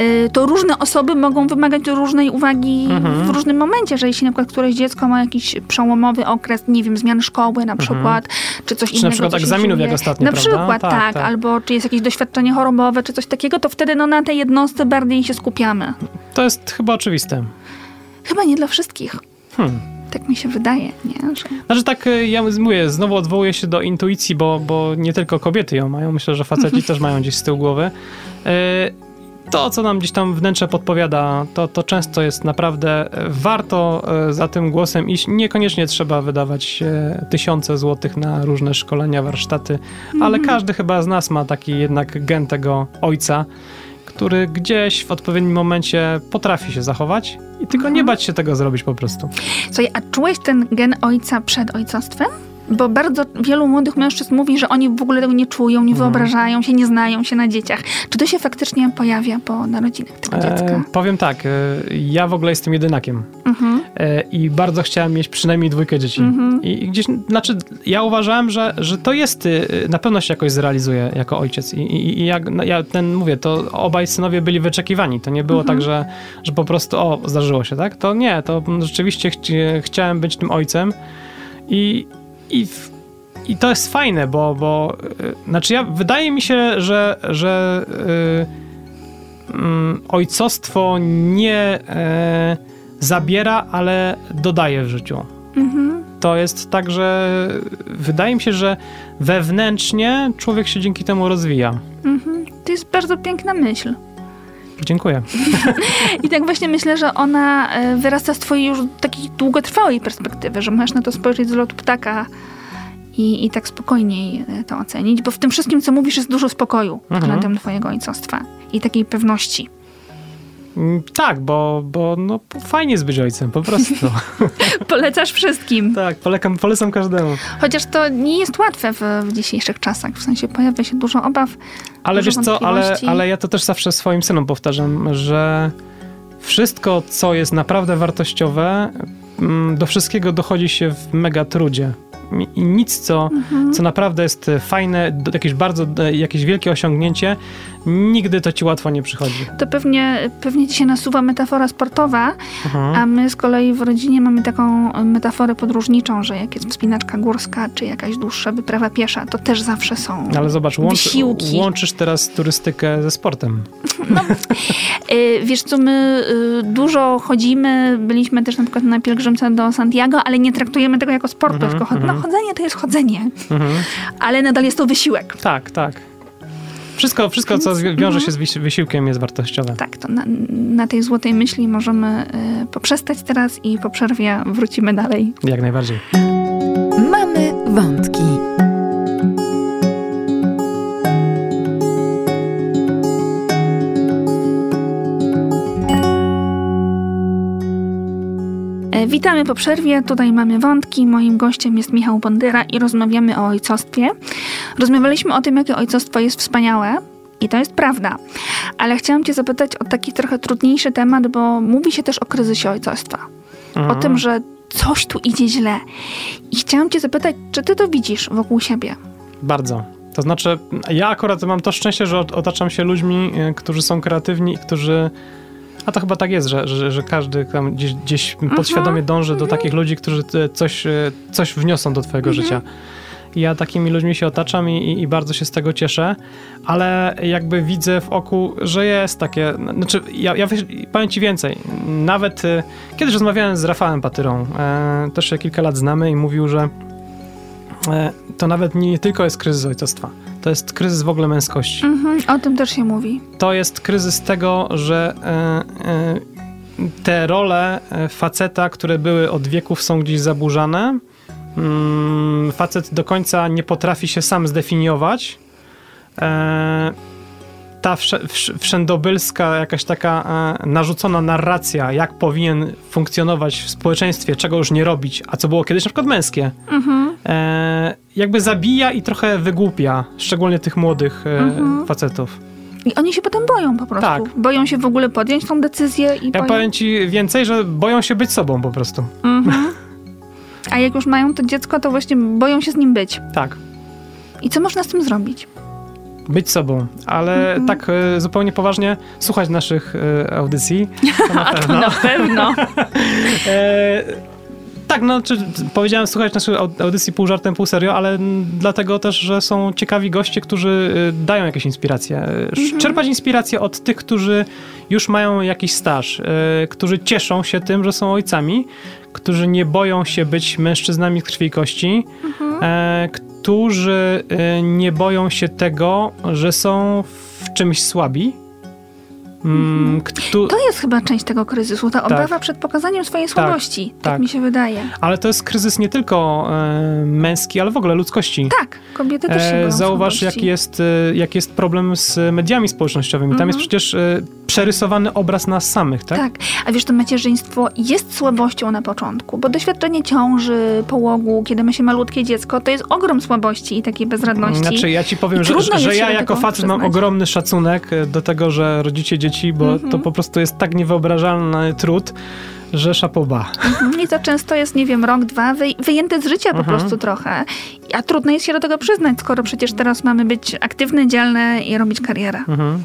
S2: y, to różne osoby mogą wymagać różnej uwagi
S3: Mhm.
S2: w różnym momencie, że jeśli na przykład któreś dziecko ma jakiś przełomowy okres, nie wiem, zmian szkoły na przykład, czy coś
S3: Mhm. Czy na
S2: innego.
S3: przykład
S2: co się
S3: egzaminów jak ostatnio,
S2: Na
S3: prawda?
S2: przykład,
S3: Tak,
S2: tak,
S3: tak.
S2: albo czy jest jakieś doświadczenie chorobowe, czy coś takiego, to wtedy no, na tej jednostce bardziej się skupiamy.
S3: To jest chyba oczywiste.
S2: Chyba nie dla wszystkich.
S3: Hmm.
S2: Tak mi się wydaje, nie? Że...
S3: Znaczy tak, e, ja mówię, znowu odwołuję się do intuicji, bo, bo nie tylko kobiety ją mają, myślę, że faceci też mają gdzieś z tyłu głowy. E, To, co nam gdzieś tam wnętrze podpowiada, to, to często jest naprawdę e, warto za tym głosem iść. Niekoniecznie trzeba wydawać tysiące złotych na różne szkolenia, warsztaty, ale każdy chyba z nas ma taki jednak gen tego ojca, który gdzieś w odpowiednim momencie potrafi się zachować i tylko nie bać się tego zrobić po prostu.
S2: Słuchaj, a czułeś ten gen ojca przed ojcostwem? Bo bardzo wielu młodych mężczyzn mówi, że oni w ogóle tego nie czują,
S3: Mhm.
S2: nie wyobrażają się, nie znają się na dzieciach. Czy to się faktycznie pojawia po narodzinach tego dziecka?
S3: E, powiem tak, e, ja w ogóle jestem jedynakiem
S2: Mhm.
S3: E, i bardzo chciałem mieć przynajmniej dwójkę dzieci.
S2: Mhm.
S3: I, gdzieś, znaczy, ja uważałem, że, że to jest, y, na pewno się jakoś zrealizuje jako ojciec. I, i, i jak, no, ja ten mówię, to obaj synowie byli wyczekiwani. To nie było
S2: Mhm.
S3: tak, że, że po prostu, o, zdarzyło się, tak? To nie, to rzeczywiście chci, chciałem być tym ojcem i, i, w- i to jest fajne, bo, bo y, znaczy ja, wydaje mi się, że, że y, mm, ojcostwo nie e, zabiera, ale dodaje w życiu.
S2: Mhm.
S3: To jest tak, że wydaje mi się, że wewnętrznie człowiek się dzięki temu rozwija.
S2: Mhm. To jest bardzo piękna myśl.
S3: Dziękuję.
S2: I tak właśnie myślę, że ona e, wyrasta z twojej już takiej długotrwałej perspektywy, że możesz na to spojrzeć z lotu ptaka i, i tak spokojniej e, to ocenić, bo w tym wszystkim, co mówisz, jest dużo spokoju
S3: Mhm.
S2: względem twojego ojcostwa i takiej pewności.
S3: Mm, Tak, bo, bo no, fajnie jest być ojcem, po prostu.
S2: Polecasz wszystkim.
S3: tak, polecam, polecam każdemu.
S2: Chociaż to nie jest łatwe w, w dzisiejszych czasach. W sensie pojawia się dużo obaw.
S3: Ale
S2: Dużo
S3: wiesz co, ale, ale ja to też zawsze swoim synom powtarzam, że wszystko, co jest naprawdę wartościowe, mm, do wszystkiego dochodzi się w mega trudzie. I nic, co,
S2: Mhm.
S3: co naprawdę jest fajne, jakieś bardzo, jakieś wielkie osiągnięcie, nigdy to ci łatwo nie przychodzi.
S2: To pewnie, pewnie ci się nasuwa metafora sportowa,
S3: Mhm.
S2: a my z kolei w rodzinie mamy taką metaforę podróżniczą, że jak jest wspinaczka górska, czy jakaś dłuższa wyprawa piesza, to też zawsze są
S3: Ale zobacz, łączy, łączysz teraz turystykę ze sportem.
S2: Y, Wiesz co, my y, dużo chodzimy, byliśmy też na przykład na pielgrzymce do Santiago, ale nie traktujemy tego jako sportu,
S3: Mhm,
S2: tylko chod-
S3: mhm.
S2: no, chodzenie to jest chodzenie,
S3: Mhm.
S2: ale nadal jest to wysiłek.
S3: Tak, tak. Wszystko, wszystko co zwi- wiąże się z wysi- wysiłkiem jest wartościowe.
S2: Tak, to na, na tej złotej myśli możemy y, poprzestać teraz i po przerwie wrócimy dalej.
S3: Jak najbardziej.
S1: Mamy wątki.
S2: Witamy po przerwie. Tutaj mamy wątki. Moim gościem jest Michał Bondyra i rozmawiamy o ojcostwie. Rozmawialiśmy o tym, jakie ojcostwo jest wspaniałe. I to jest prawda. Ale chciałam Cię zapytać o taki trochę trudniejszy temat, bo mówi się też o kryzysie ojcostwa. O
S3: Mhm.
S2: tym, że coś tu idzie źle. I chciałam Cię zapytać, czy Ty to widzisz wokół siebie?
S3: Bardzo. To znaczy, ja akurat mam to szczęście, że ot- otaczam się ludźmi, y, którzy są kreatywni i którzy. A to chyba tak jest, że, że, że każdy tam gdzieś, gdzieś podświadomie dąży do takich ludzi, którzy coś, y, coś wniosą do twojego życia. I Ja takimi ludźmi się otaczam i, i, i bardzo się z tego cieszę, ale jakby widzę w oku, że jest takie. Znaczy, ja, ja powiem ci więcej. Nawet y, kiedyś rozmawiałem z Rafałem Patyrą, e, też się kilka lat znamy i mówił, że e, to nawet nie tylko jest kryzys ojcostwa. To jest kryzys w ogóle męskości.
S2: Mhm, o tym też się mówi.
S3: To jest kryzys tego, że e, e, te role e, faceta, które były od wieków, są gdzieś zaburzane. Mm, facet do końca nie potrafi się sam zdefiniować. Ta wsz- wszędobylska, jakaś taka narzucona narracja, jak powinien funkcjonować w społeczeństwie, czego już nie robić, a co było kiedyś na przykład męskie,
S2: Mhm.
S3: Jakby zabija i trochę wygłupia, szczególnie tych młodych e,
S2: Mhm.
S3: facetów.
S2: I oni się potem boją po prostu.
S3: Tak.
S2: Boją się w ogóle podjąć tą decyzję i
S3: Ja
S2: boją...
S3: powiem ci więcej, że boją się być sobą po prostu.
S2: Mhm. A jak już mają to dziecko, to właśnie boją się z nim być.
S3: Tak.
S2: I co można z tym zrobić?
S3: Być sobą, ale
S2: Mhm.
S3: tak e, zupełnie poważnie słuchać naszych e, audycji. To na
S2: to
S3: pewno.
S2: na pewno.
S3: E, tak, no, czy, powiedziałem słuchać au- audycji pół żartem, pół serio, ale dlatego też, że są ciekawi goście, którzy e, dają jakieś inspiracje. Sz-
S2: Mhm.
S3: Czerpać inspiracje od tych, którzy już mają jakiś staż, e, którzy cieszą się tym, że są ojcami, którzy nie boją się być mężczyznami z krwi i kości,
S2: Mhm.
S3: e, którzy nie boją się tego, że są w czymś słabi. Mm, któ-
S2: To jest chyba część tego kryzysu, ta obawa przed pokazaniem swojej słabości. Tak,
S3: tak.
S2: mi się wydaje.
S3: Ale to jest kryzys nie tylko e, męski, ale w ogóle ludzkości.
S2: Tak, kobiety też się boją
S3: E, zauważ,
S2: słabości.
S3: jaki jest, e, jaki jest problem z mediami społecznościowymi. Tam
S2: Mhm.
S3: jest przecież e, przerysowany obraz nas samych, tak?
S2: Tak, a wiesz, to macierzyństwo jest słabością na początku, bo doświadczenie ciąży, połogu, kiedy ma się malutkie dziecko, to jest ogrom słabości i takiej bezradności.
S3: Znaczy, ja ci powiem,
S2: I
S3: że, że
S2: się
S3: ja jako facet mam ogromny szacunek e, do tego, że rodzicie dzieci, bo
S2: Mhm.
S3: to po prostu jest tak niewyobrażalny trud, że szapoba.
S2: Mhm, I to często jest, nie wiem, rok, dwa, wyj- wyjęte z życia po
S3: Mhm.
S2: prostu trochę. A trudno jest się do tego przyznać, skoro przecież teraz mamy być aktywne, dzielne i robić karierę.
S3: Mhm.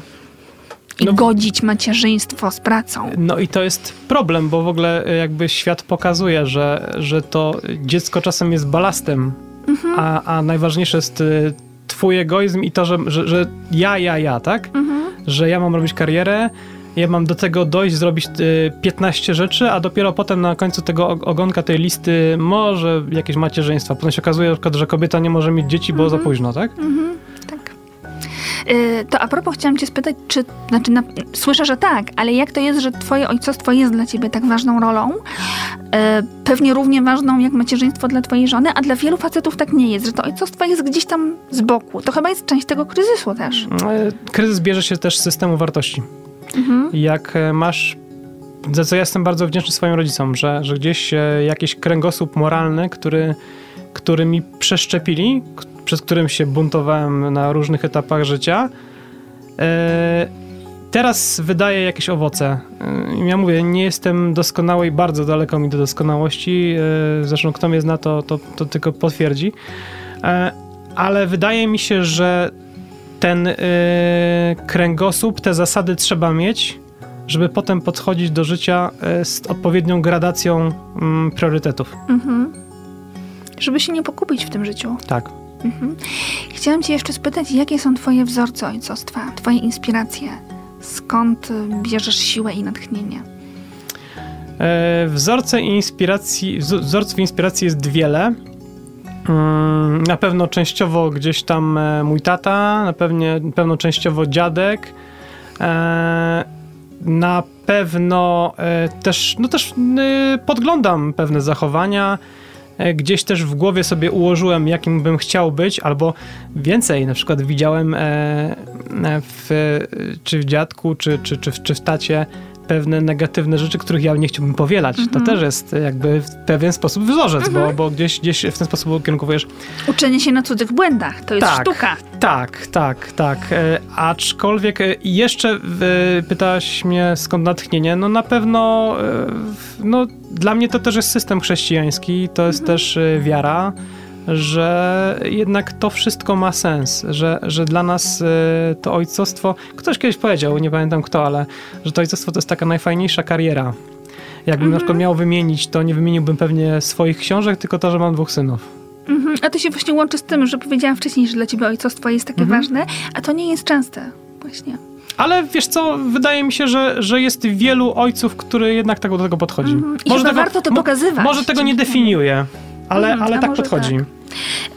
S2: I
S3: No-
S2: godzić macierzyństwo z pracą.
S3: No i to jest problem, bo w ogóle e, jakby świat pokazuje, że, że to dziecko czasem jest balastem,
S2: Mhm.
S3: a, a najważniejsze jest e, twój egoizm i to, że, że, że ja, ja, ja, tak?
S2: Mhm.
S3: Że ja mam robić karierę, ja mam do tego dojść, zrobić e, 15 rzeczy, a dopiero potem na końcu tego og- ogonka tej listy może jakieś macierzyństwa. Potem się okazuje że kobieta nie może mieć dzieci, bo za późno, tak?
S2: Mhm, tak. Y, To a propos chciałam cię spytać, czy, znaczy na, słyszę, że tak, ale jak to jest, że twoje ojcostwo jest dla ciebie tak ważną rolą? E, Pewnie równie ważną jak macierzyństwo dla twojej żony, a dla wielu facetów tak nie jest, że to ojcostwo jest gdzieś tam z boku. To chyba jest część tego kryzysu też.
S3: E, Kryzys bierze się też z systemu wartości.
S2: Mhm.
S3: jak e, masz, za co ja jestem bardzo wdzięczny swoim rodzicom, że, że gdzieś e, jakiś kręgosłup moralny, który, który mi przeszczepili, przez którym się buntowałem na różnych etapach życia, e, teraz wydaje jakieś owoce. E, Ja mówię, nie jestem doskonały i bardzo daleko mi do doskonałości. e, Zresztą kto mnie zna, to, to, to tylko potwierdzi. Ale wydaje mi się, że ten kręgosłup, te zasady trzeba mieć, żeby potem podchodzić do życia z odpowiednią gradacją mm, priorytetów.
S2: Mhm. Żeby się nie pokupić w tym życiu.
S3: Tak.
S2: Mhm. Chciałam cię jeszcze spytać, jakie są twoje wzorce ojcostwa, twoje inspiracje? Skąd bierzesz siłę i natchnienie?
S3: E, Wzorce inspiracji, wz- wzorców inspiracji jest wiele. Mm, Na pewno częściowo gdzieś tam e, mój tata, na pewnie, na pewno częściowo dziadek. E, Na pewno e, też, no też y, podglądam pewne zachowania. E, Gdzieś też w głowie sobie ułożyłem, jakim bym chciał być, albo więcej. Na przykład widziałem e, e, w, czy w dziadku, czy, czy, czy, w, czy w tacie pewne negatywne rzeczy, których ja nie chciałbym powielać. To
S2: Mhm.
S3: też jest jakby w pewien sposób wzorzec, bo, bo gdzieś, gdzieś w ten sposób ukierunkowujesz.
S2: Uczenie się na cudzych błędach, to jest
S3: Tak.
S2: sztuka.
S3: Tak, tak, tak. E, aczkolwiek e, jeszcze e, pytałaś mnie skąd natchnienie. No na pewno e, no, dla mnie to też jest system chrześcijański, to jest też e, wiara, że jednak to wszystko ma sens, że, że dla nas e, to ojcostwo, ktoś kiedyś powiedział, nie pamiętam kto, ale że to ojcostwo to jest taka najfajniejsza kariera. Jakbym na przykład miał wymienić, to nie wymieniłbym pewnie swoich książek, tylko to, że mam dwóch synów.
S2: Mhm. A to się właśnie łączy z tym, że powiedziałam wcześniej, że dla ciebie ojcostwo jest takie
S3: Mhm.
S2: ważne, a to nie jest częste. Właśnie.
S3: Ale wiesz co, wydaje mi się, że, że jest wielu ojców, który jednak tak do tego podchodzi.
S2: Mhm. I chyba warto to pokazywać.
S3: Może tego nie definiuje, ale,
S2: Mhm,
S3: ale tak podchodzi.
S2: tak.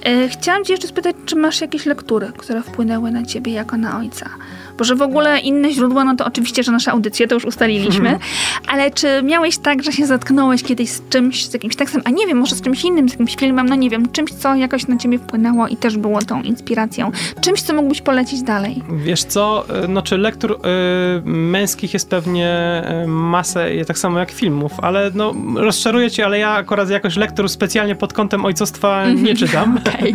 S2: E, chciałam cię jeszcze spytać, czy masz jakieś lektury, które wpłynęły na ciebie jako na ojca? Bo że w ogóle inne źródła, no to oczywiście, że nasze audycje, to już ustaliliśmy, ale czy miałeś tak, że się zatknąłeś kiedyś z czymś, z jakimś tekstem, a nie wiem, może z czymś innym, z jakimś filmem, no nie wiem, czymś, co jakoś na ciebie wpłynęło i też było tą inspiracją, czymś, co mógłbyś polecić dalej?
S3: Wiesz co, y, no czy lektur y, męskich jest pewnie masę, tak samo jak filmów, ale no rozczaruję cię, ale ja akurat jakoś lektur specjalnie pod kątem ojcostwa nie czytam.
S2: Okay.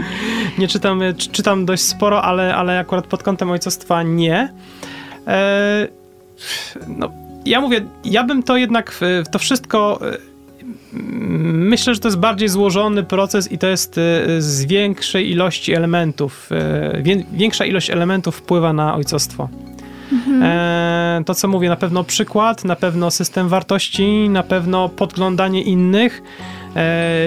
S3: nie czytam, czy- czytam dość sporo, ale, ale akurat pod kątem ojcostwa nie. E, no, ja mówię, ja bym to jednak, w- to wszystko, e, myślę, że to jest bardziej złożony proces i to jest e, z większej ilości elementów, e, wię- większa ilość elementów wpływa na ojcostwo. E, to, co mówię, na pewno przykład, na pewno system wartości, na pewno podglądanie innych, e,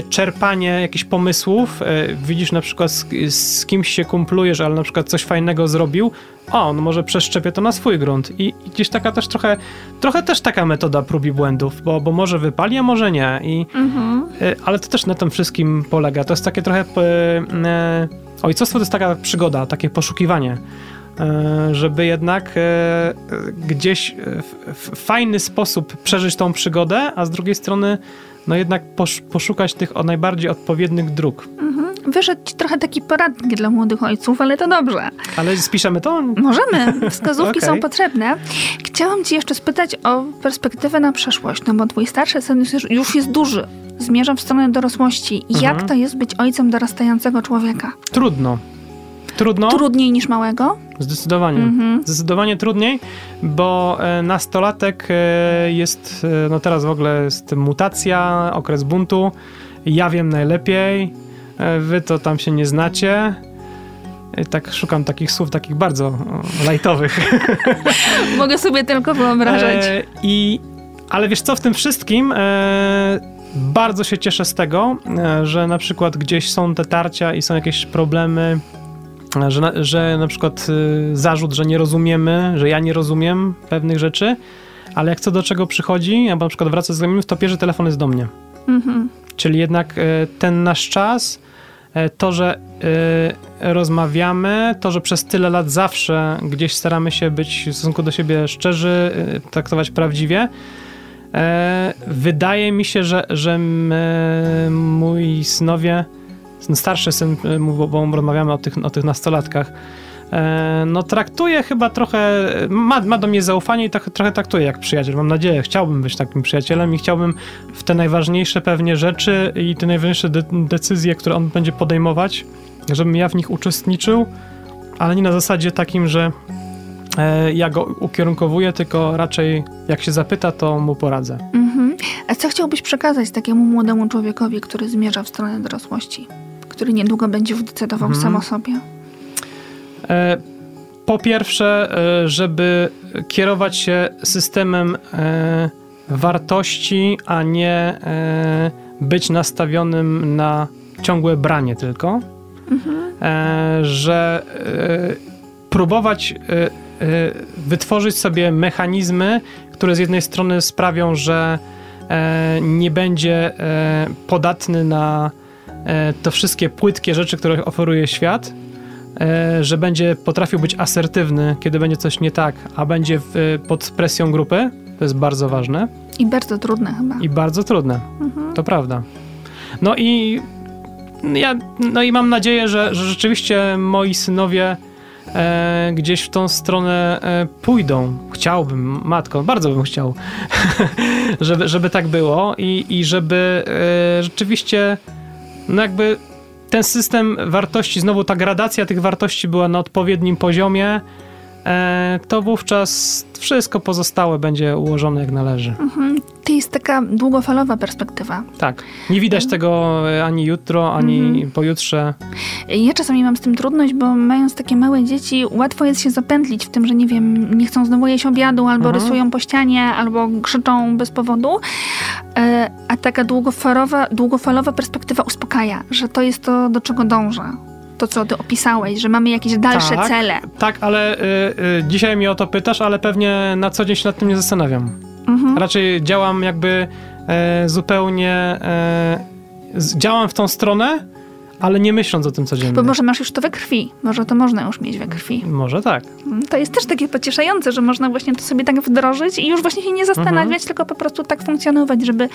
S3: czerpanie jakichś pomysłów. E, widzisz na przykład z, z kimś się kumplujesz, ale na przykład coś fajnego zrobił. O, no może przeszczepię to na swój grunt. I, i gdzieś taka też trochę, trochę też taka metoda prób i błędów, bo, bo może wypali, a może nie. I, e, ale to też na tym wszystkim polega. To jest takie trochę. e, e, Ojcostwo to jest taka przygoda, takie poszukiwanie e, żeby jednak e, e, gdzieś e, w fajny sposób przeżyć tą przygodę, a z drugiej strony no jednak posz, poszukać tych o najbardziej odpowiednich dróg.
S2: Wyszedł ci trochę taki poradnik dla młodych ojców, ale to dobrze.
S3: Ale spiszemy to?
S2: Możemy, wskazówki są
S3: Okej.
S2: potrzebne. Chciałam ci jeszcze spytać o perspektywę na przyszłość, no bo twój starszy syn już jest, już jest duży. Zmierza w stronę dorosłości. Jak
S3: Mhm.
S2: to jest być ojcem dorastającego człowieka?
S3: Trudno. Trudno?
S2: Trudniej niż małego?
S3: Zdecydowanie.
S2: Mhm.
S3: Zdecydowanie trudniej, bo e, nastolatek e, jest, e, no teraz w ogóle jest mutacja, okres buntu. Ja wiem najlepiej, wy to tam się nie znacie. Tak szukam takich słów, takich bardzo lajtowych.
S2: Mogę sobie tylko wyobrażać.
S3: E, I, ale wiesz co, w tym wszystkim e, bardzo się cieszę z tego, e, że na przykład gdzieś są te tarcia i są jakieś problemy, że na, że na przykład e, zarzut, że nie rozumiemy, że ja nie rozumiem pewnych rzeczy, ale jak co do czego przychodzi, albo na przykład wraca z znajomych, to pierwszy telefon jest do mnie.
S2: Mhm.
S3: Czyli jednak e, ten nasz czas, e, to, że rozmawiamy, to, że przez tyle lat zawsze gdzieś staramy się być w stosunku do siebie szczerzy, traktować prawdziwie, wydaje mi się, że, że m, e, mój synowie, ten starszy syn, e, bo, rozmawiamy o tych, o tych nastolatkach, e, no traktuje chyba trochę, ma, ma do mnie zaufanie i tak, trochę traktuje jak przyjaciel. Mam nadzieję, chciałbym być takim przyjacielem i chciałbym w te najważniejsze pewnie rzeczy i te najważniejsze de- decyzje, które on będzie podejmować, żebym ja w nich uczestniczył, ale nie na zasadzie takim, że e, ja go ukierunkowuję, tylko raczej jak się zapyta, to mu poradzę.
S2: Mhm. A co chciałbyś przekazać takiemu młodemu człowiekowi, który zmierza w stronę dorosłości? Który niedługo będzie decydował
S3: Mhm.
S2: sam o sobie?
S3: E, Po pierwsze, e, żeby kierować się systemem e, wartości, a nie e, być nastawionym na ciągłe branie tylko. E, Że e, próbować wytworzyć sobie mechanizmy, które z jednej strony sprawią, że nie będzie podatny na to wszystkie płytkie rzeczy, które oferuje świat, e, że będzie potrafił być asertywny, kiedy będzie coś nie tak, a będzie w, pod presją grupy. To jest bardzo ważne
S2: I bardzo trudne chyba.
S3: i bardzo trudne. To prawda. No i ja, no i mam nadzieję, że, że rzeczywiście moi synowie e, gdzieś w tą stronę e, pójdą. Chciałbym, matko, bardzo bym chciał, żeby, żeby tak było i, i żeby e, rzeczywiście no jakby ten system wartości, znowu ta gradacja tych wartości była na odpowiednim poziomie, e, to wówczas wszystko pozostałe będzie ułożone jak należy.
S2: Mhm. Jest taka długofalowa perspektywa.
S3: Tak. Nie widać tego e, ani jutro, ani pojutrze.
S2: Ja czasami mam z tym trudność, bo mając takie małe dzieci, łatwo jest się zapętlić w tym, że nie wiem, nie chcą znowu jeść obiadu, albo
S3: Mhm.
S2: rysują po ścianie, albo krzyczą bez powodu. E, A taka długofalowa, długofalowa perspektywa uspokaja, że to jest to, do czego dążę. To, co ty opisałeś, że mamy jakieś dalsze
S3: Tak.
S2: cele.
S3: Tak, ale y, y, dzisiaj mnie o to pytasz, ale pewnie na co dzień się nad tym nie zastanawiam.
S2: Mhm.
S3: Raczej działam jakby e, zupełnie. E, z, działam w tą stronę, ale nie myśląc o tym codziennie.
S2: Bo może masz już to we krwi, może to można już mieć we krwi.
S3: Może tak.
S2: Mm, To jest też takie pocieszające, że można właśnie to sobie tak wdrożyć i już właśnie się nie zastanawiać, tylko po prostu tak funkcjonować, żeby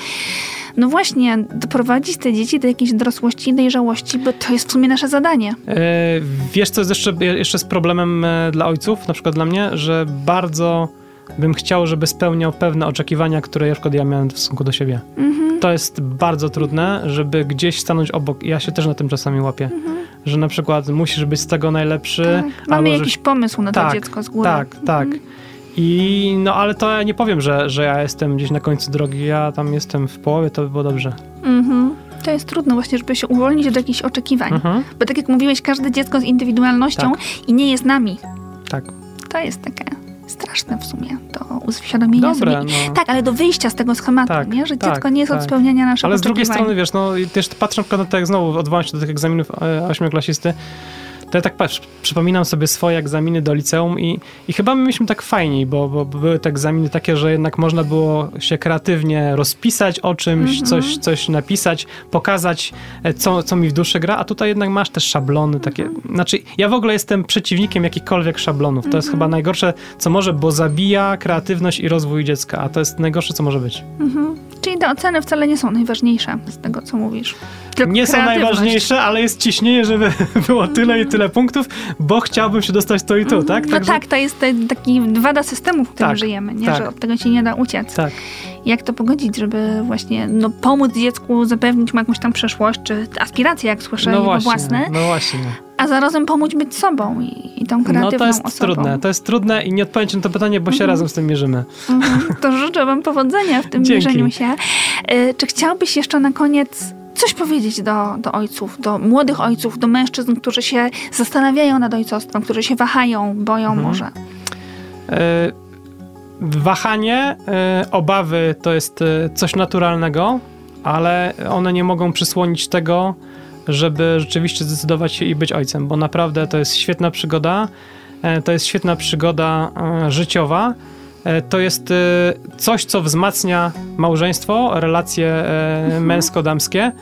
S2: no właśnie doprowadzić te dzieci do jakiejś dorosłości i dojrzałości, bo to jest w sumie nasze zadanie.
S3: E, Wiesz, co jest jeszcze, jeszcze z problemem e, dla ojców, na przykład dla mnie, że bardzo bym chciał, żeby spełniał pewne oczekiwania, które na przykład ja miałem w stosunku do siebie.
S2: Mhm.
S3: To jest bardzo trudne, żeby gdzieś stanąć obok. Ja się też na tym czasami łapię, że na przykład musisz być z tego najlepszy.
S2: Mhm. Tak. Mamy
S3: albo że-
S2: jakiś pomysł na to
S3: Tak,
S2: dziecko z góry.
S3: Tak, tak. I no ale to ja nie powiem, że, że ja jestem gdzieś na końcu drogi, ja tam jestem w połowie, to by było dobrze.
S2: Mhm. To jest trudno właśnie, żeby się uwolnić od jakichś oczekiwań.
S3: Mhm.
S2: Bo tak jak mówiłeś, każde dziecko z indywidualnością i nie jest nami.
S3: Tak.
S2: To jest takie straszne w sumie, to uświadomienie
S3: Dobre,
S2: sobie.
S3: no.
S2: Tak, ale do wyjścia z tego schematu,
S3: Tak,
S2: nie? że
S3: tak,
S2: dziecko nie jest od
S3: tak.
S2: spełniania naszych
S3: Ale z drugiej strony, wiesz, no też patrzę na przykład na tak znowu, odwołam się do tych egzaminów e, ośmioklasisty, to ja tak patrz, przypominam sobie swoje egzaminy do liceum i, i chyba my mieliśmy tak fajniej, bo, bo były te egzaminy takie, że jednak można było się kreatywnie rozpisać o czymś,
S2: Mhm.
S3: coś, coś napisać, pokazać, e, co, co mi w duszy gra, a tutaj jednak masz te szablony takie.
S2: Mhm.
S3: Znaczy, ja w ogóle jestem przeciwnikiem jakichkolwiek szablonów. To
S2: Mhm.
S3: jest chyba najgorsze, co może, bo zabija kreatywność i rozwój dziecka, a to jest najgorsze, co może być.
S2: Mhm. Czyli te oceny wcale nie są najważniejsze z tego, co mówisz. Tylko
S3: nie są najważniejsze, ale jest ciśnienie, żeby było tyle i tyle punktów, bo chciałbym się dostać tu i tu, tak?
S2: No tak, to jest taki wada systemu, w którym
S3: Tak,
S2: żyjemy, nie?
S3: tak.
S2: że od tego się nie da uciec.
S3: Tak.
S2: Jak to pogodzić, żeby właśnie no, pomóc dziecku, zapewnić mu jakąś tam przyszłość, czy aspiracje, jak słyszę,
S3: No właśnie,
S2: własne,
S3: no właśnie.
S2: a zarazem pomóc być sobą i, i tą
S3: No
S2: kreatywną
S3: to jest
S2: osobą.
S3: trudne, to jest trudne i nie odpowiem ci na to pytanie, bo się
S2: Mhm.
S3: razem z tym mierzymy.
S2: Mhm. To życzę wam powodzenia w tym
S3: Dzięki.
S2: mierzeniu się. Y, Czy chciałbyś jeszcze na koniec coś powiedzieć do, do ojców, do młodych ojców, do mężczyzn, którzy się zastanawiają nad ojcostwem, którzy się wahają, boją
S3: Mhm.
S2: może?
S3: E, Wahanie, e, obawy to jest e, coś naturalnego, ale one nie mogą przysłonić tego, żeby rzeczywiście zdecydować się i być ojcem, bo naprawdę to jest świetna przygoda, e, to jest świetna przygoda życiowa. To jest coś, co wzmacnia małżeństwo, relacje e, męsko-damskie.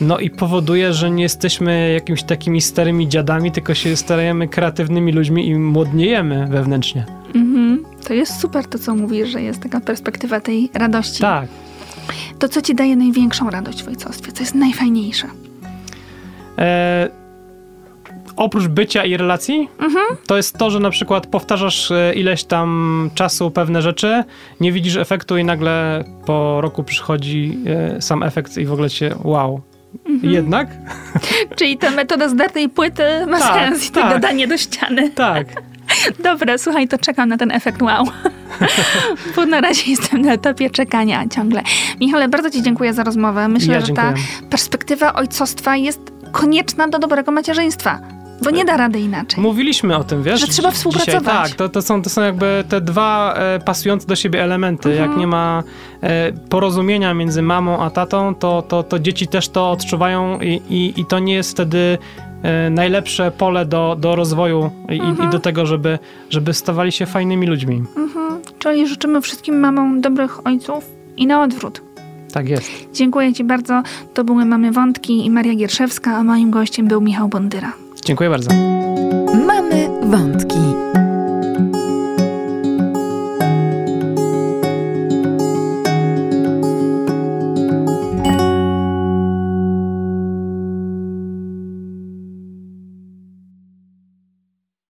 S3: No i powoduje, że nie jesteśmy jakimiś takimi starymi dziadami, tylko się starajemy kreatywnymi ludźmi i młodniejemy wewnętrznie.
S2: Mhm. To jest super to, co mówisz, że jest taka perspektywa tej radości.
S3: Tak.
S2: To, co ci daje największą radość w ojcostwie, co jest najfajniejsze?
S3: E, oprócz bycia i relacji, to jest to, że na przykład powtarzasz e, ileś tam czasu pewne rzeczy, nie widzisz efektu i nagle po roku przychodzi e, sam efekt i w ogóle cię wow. Jednak?
S2: Czyli ta metoda zdartej płyty ma
S3: Tak,
S2: sens i to
S3: tak.
S2: gadanie do ściany.
S3: Tak.
S2: Dobra, słuchaj, to czekam na ten efekt wow. Bo na razie jestem na etapie czekania ciągle. Michale, bardzo Ci dziękuję za rozmowę. Myślę,
S3: Ja
S2: że ta perspektywa ojcostwa jest konieczna do dobrego macierzyństwa. Bo nie da rady inaczej.
S3: Mówiliśmy o tym, wiesz?
S2: Że trzeba współpracować.
S3: Dzisiaj, tak, to, to, są, to są jakby te dwa e, pasujące do siebie elementy.
S2: Mhm.
S3: Jak nie ma e, porozumienia między mamą a tatą, to, to, to dzieci też to odczuwają i, i, i to nie jest wtedy e, najlepsze pole do, do rozwoju i,
S2: Mhm.
S3: i do tego, żeby, żeby stawali się fajnymi ludźmi.
S2: Mhm. Czyli życzymy wszystkim mamom dobrych ojców i na odwrót.
S3: Tak jest.
S2: Dziękuję Ci bardzo. To były Mamy Wątki i Maria Gierszewska, a moim gościem był Michał Bondyra.
S3: Dziękuję bardzo.
S1: Mamy wątki.